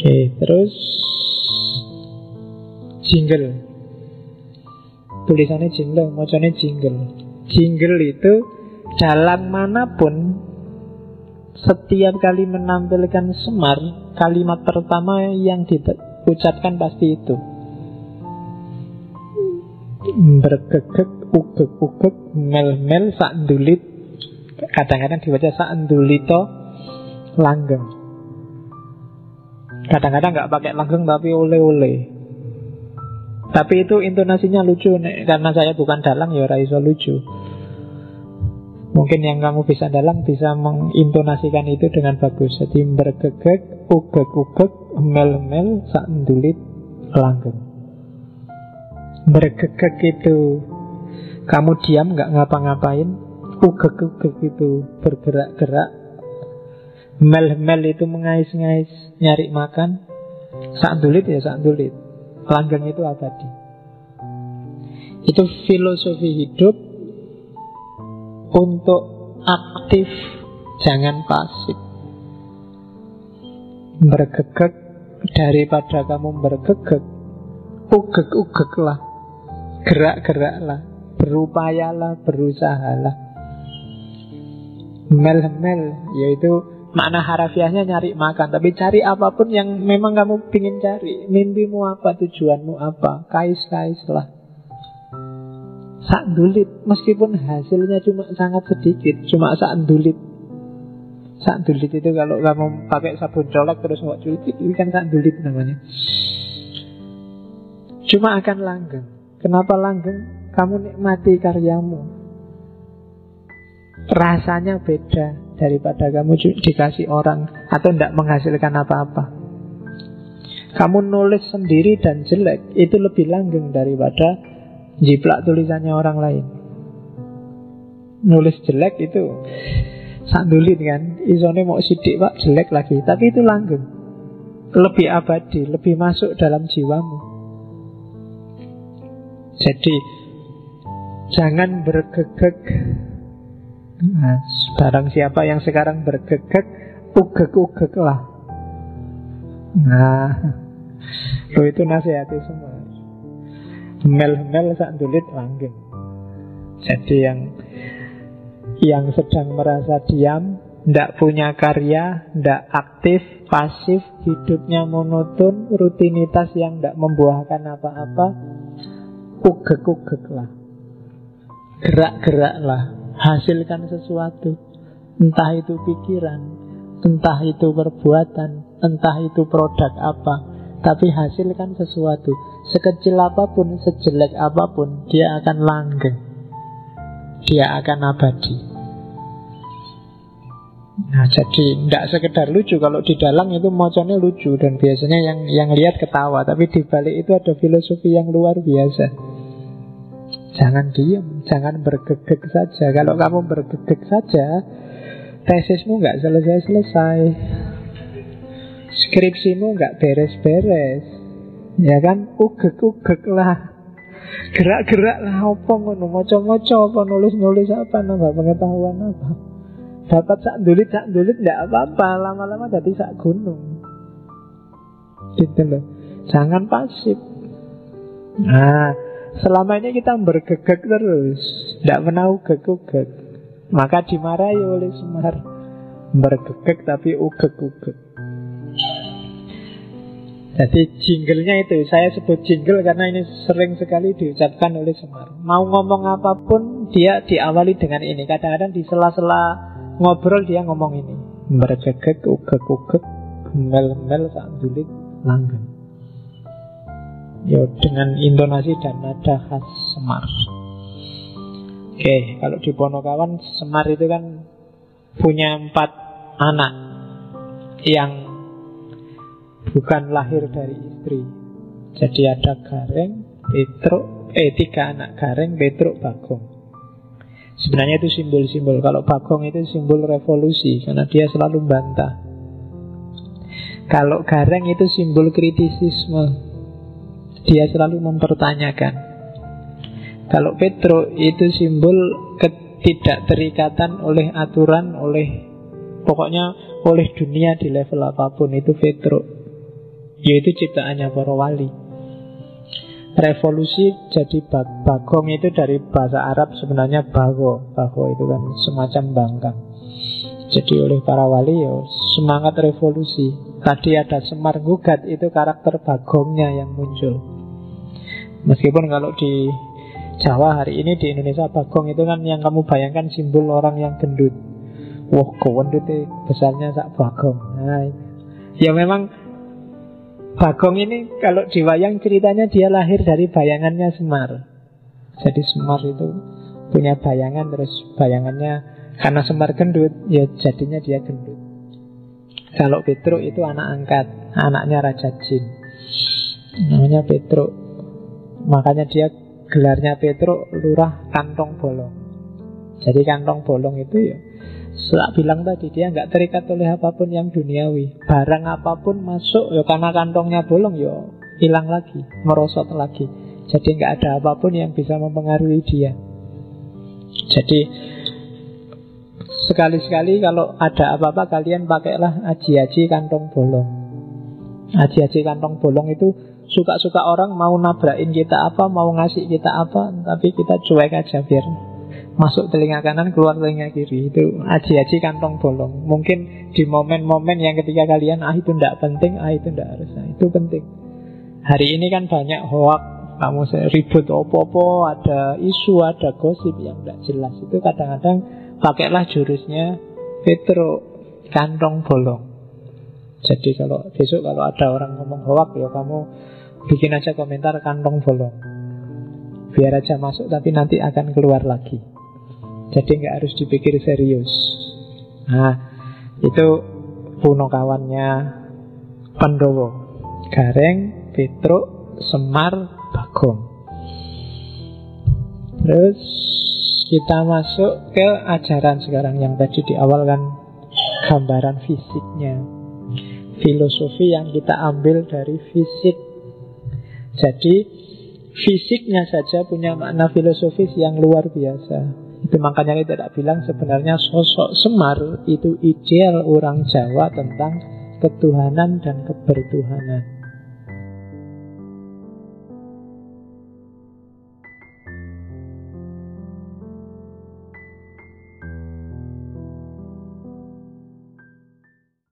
Oke, terus jingle. Tulisannya jingle, macamnya jingle. Jingle itu dalam mana pun setiap kali menampilkan semar, kalimat pertama yang diucapkan pasti itu. Bergegek, ugek-ugek, mel-mel, sakndulit. Kadang-kadang dibaca sakndulito, langgeng. Kadang-kadang nggak pakai langgeng tapi oleh-oleh. Tapi itu intonasinya lucu nek, karena saya bukan dalang ya raiso lucu. Mungkin yang kamu bisa dalang bisa mengintonasikan itu dengan bagus. Jadi bergegek, ugek-ugek, mel-mel, sakndulit, langgeng. Bergegek itu kamu diam nggak ngapa-ngapain. Ugek-ugek itu bergerak-gerak. Mel-mel itu mengais-ngais nyari makan. Sakndulit ya sakndulit. Langgeng itu abadi. Itu filosofi hidup untuk aktif, jangan pasif. Bergegek daripada kamu bergegek, ugek-ugeklah, gerak-geraklah, berupayalah, berusahalah. Mel-mel, yaitu Makna harafiahnya nyari makan Tapi cari apa pun yang memang kamu ingin cari. Mimpimu apa, tujuanmu apa? Kais-kais lah. Sak dulit Meskipun hasilnya cuma sangat sedikit Cuma sak dulit. Sak dulit itu kalau kamu pakai sabun colek Terus mau cuci Itu kan sak dulit namanya. Cuma akan langgeng. Kenapa langgeng? Kamu nikmati karyamu. Rasanya beda daripada kamu dikasih orang atau tidak menghasilkan apa-apa. Kamu nulis sendiri dan jelek itu lebih langgeng daripada jiplak tulisannya orang lain. Nulis jelek itu sandulit kan, isone mau sidik pak jelek lagi, tapi itu langgeng, lebih abadi, lebih masuk dalam jiwamu. Jadi jangan bergegek Nah, barang siapa yang sekarang bergegek, ugek-ugek lah. Nah, lo itu nasihati semua. Mel-mel sak dulit langgeng. Jadi yang yang sedang merasa diam, tidak punya karya, tidak aktif, pasif, hidupnya monoton, rutinitas yang tidak membuahkan apa-apa, ugek-ugek lah. Gerak-gerak lah hasilkan sesuatu. Entah itu pikiran entah itu perbuatan entah itu produk apa. Tapi hasilkan sesuatu. Sekecil apa pun sejelek apa pun dia akan langgeng. Dia akan abadi. Nah jadi tidak sekedar lucu. Kalau di dalam itu moconnya lucu. Dan biasanya yang yang lihat ketawa. Tapi di balik itu ada filosofi yang luar biasa Jangan diam, jangan bergegek saja. Kalau kamu bergegek saja, tesismu nggak selesai-selesai. Skripsimu nggak beres-beres. Ya kan? Ugek-ugek lah. Gerak-gerak lah apa ngono, moco-moco apa nulis-nulis apa nambah pengetahuan apa. Dapat sak dulit sak dulit nggak apa-apa, lama-lama jadi sak gunung. Gitu loh. Jangan pasif. Nah, Selama ini kita bergegek terus. Tidak pernah ugek-ugek Maka dimarahi oleh Semar. Bergegek tapi ugek-ugek. Jadi jinglenya itu Saya sebut jingle karena ini sering sekali diucapkan oleh Semar. Mau ngomong apa pun Dia diawali dengan ini. Kadang-kadang di sela-sela ngobrol dia ngomong ini. Bergegek, ugek-ugek Mel-mel, sandulit, langgeng Ya dengan intonasi dan nada khas Semar. Oke, kalau di Ponokawan Semar itu kan punya empat anak yang bukan lahir dari istri. Jadi ada Gareng, Petruk, eh tiga anak Gareng, Petruk, Bagong. Sebenarnya itu simbol-simbol. Kalau Bagong itu simbol revolusi karena dia selalu bantah. Kalau Gareng itu simbol kritisisme dia selalu mempertanyakan. Kalau Petro itu simbol ketidakterikatan oleh aturan, oleh pokoknya oleh dunia di level apa pun itu Petro. Yaitu ciptaannya para wali. Revolusi jadi bagong itu dari bahasa Arab sebenarnya bago. Bago itu kan semacam bangkang Jadi oleh para wali ya semangat revolusi. Tadi ada Semar Gugat itu karakter bagongnya yang muncul Meskipun kalau di Jawa hari ini di Indonesia bagong itu kan yang kamu bayangkan simbol orang yang gendut. Wah, kawan itu besarnya sak bagong. Nah, ya memang bagong ini kalau diwayang ceritanya dia lahir dari bayangannya Semar. Jadi Semar itu punya bayangan terus bayangannya karena Semar gendut, ya jadinya dia gendut. Kalau Petruk itu anak angkat, anaknya Raja Jin. Namanya Petruk. Makanya dia gelarnya Petruk lurah kantong bolong. Jadi kantong bolong itu ya Setelah bilang tadi dia nggak terikat oleh apa pun yang duniawi. Barang apa pun masuk ya karena kantongnya bolong ya hilang lagi, merosot lagi. Jadi nggak ada apa pun yang bisa mempengaruhi dia. Jadi Sekali-sekali kalau ada apa-apa kalian pakailah aji-aji kantong bolong. Aji-aji kantong bolong itu Suka-suka orang mau nabrakin kita apa, mau ngasih kita apa, tapi kita cuek aja biar masuk telinga kanan, keluar telinga kiri. Itu aji-aji kantong bolong. Mungkin di momen-momen yang ketika kalian, ah itu tidak penting, ah itu tidak harus, nah, itu penting. Hari ini kan banyak hoak, kamu ribut opo-opo, ada isu, ada gosip yang tidak jelas. Itu kadang-kadang pakailah jurusnya Petro kantong bolong. Jadi kalau besok kalau ada orang ngomong hoak ya kamu Bikin aja komentar kantong bolong. Biar aja masuk tapi nanti akan keluar lagi. Jadi nggak harus dipikir serius. Nah itu puno kawannya Pandowo. Gareng, Petruk, Semar, Bagong. Terus kita masuk ke ajaran sekarang yang tadi di awal kan gambaran fisiknya. Filosofi yang kita ambil dari fisik jadi fisiknya saja punya makna filosofis yang luar biasa. Itu makanya kita tidak bilang sebenarnya sosok Semar itu ideal orang Jawa tentang ketuhanan dan kebertuhanan.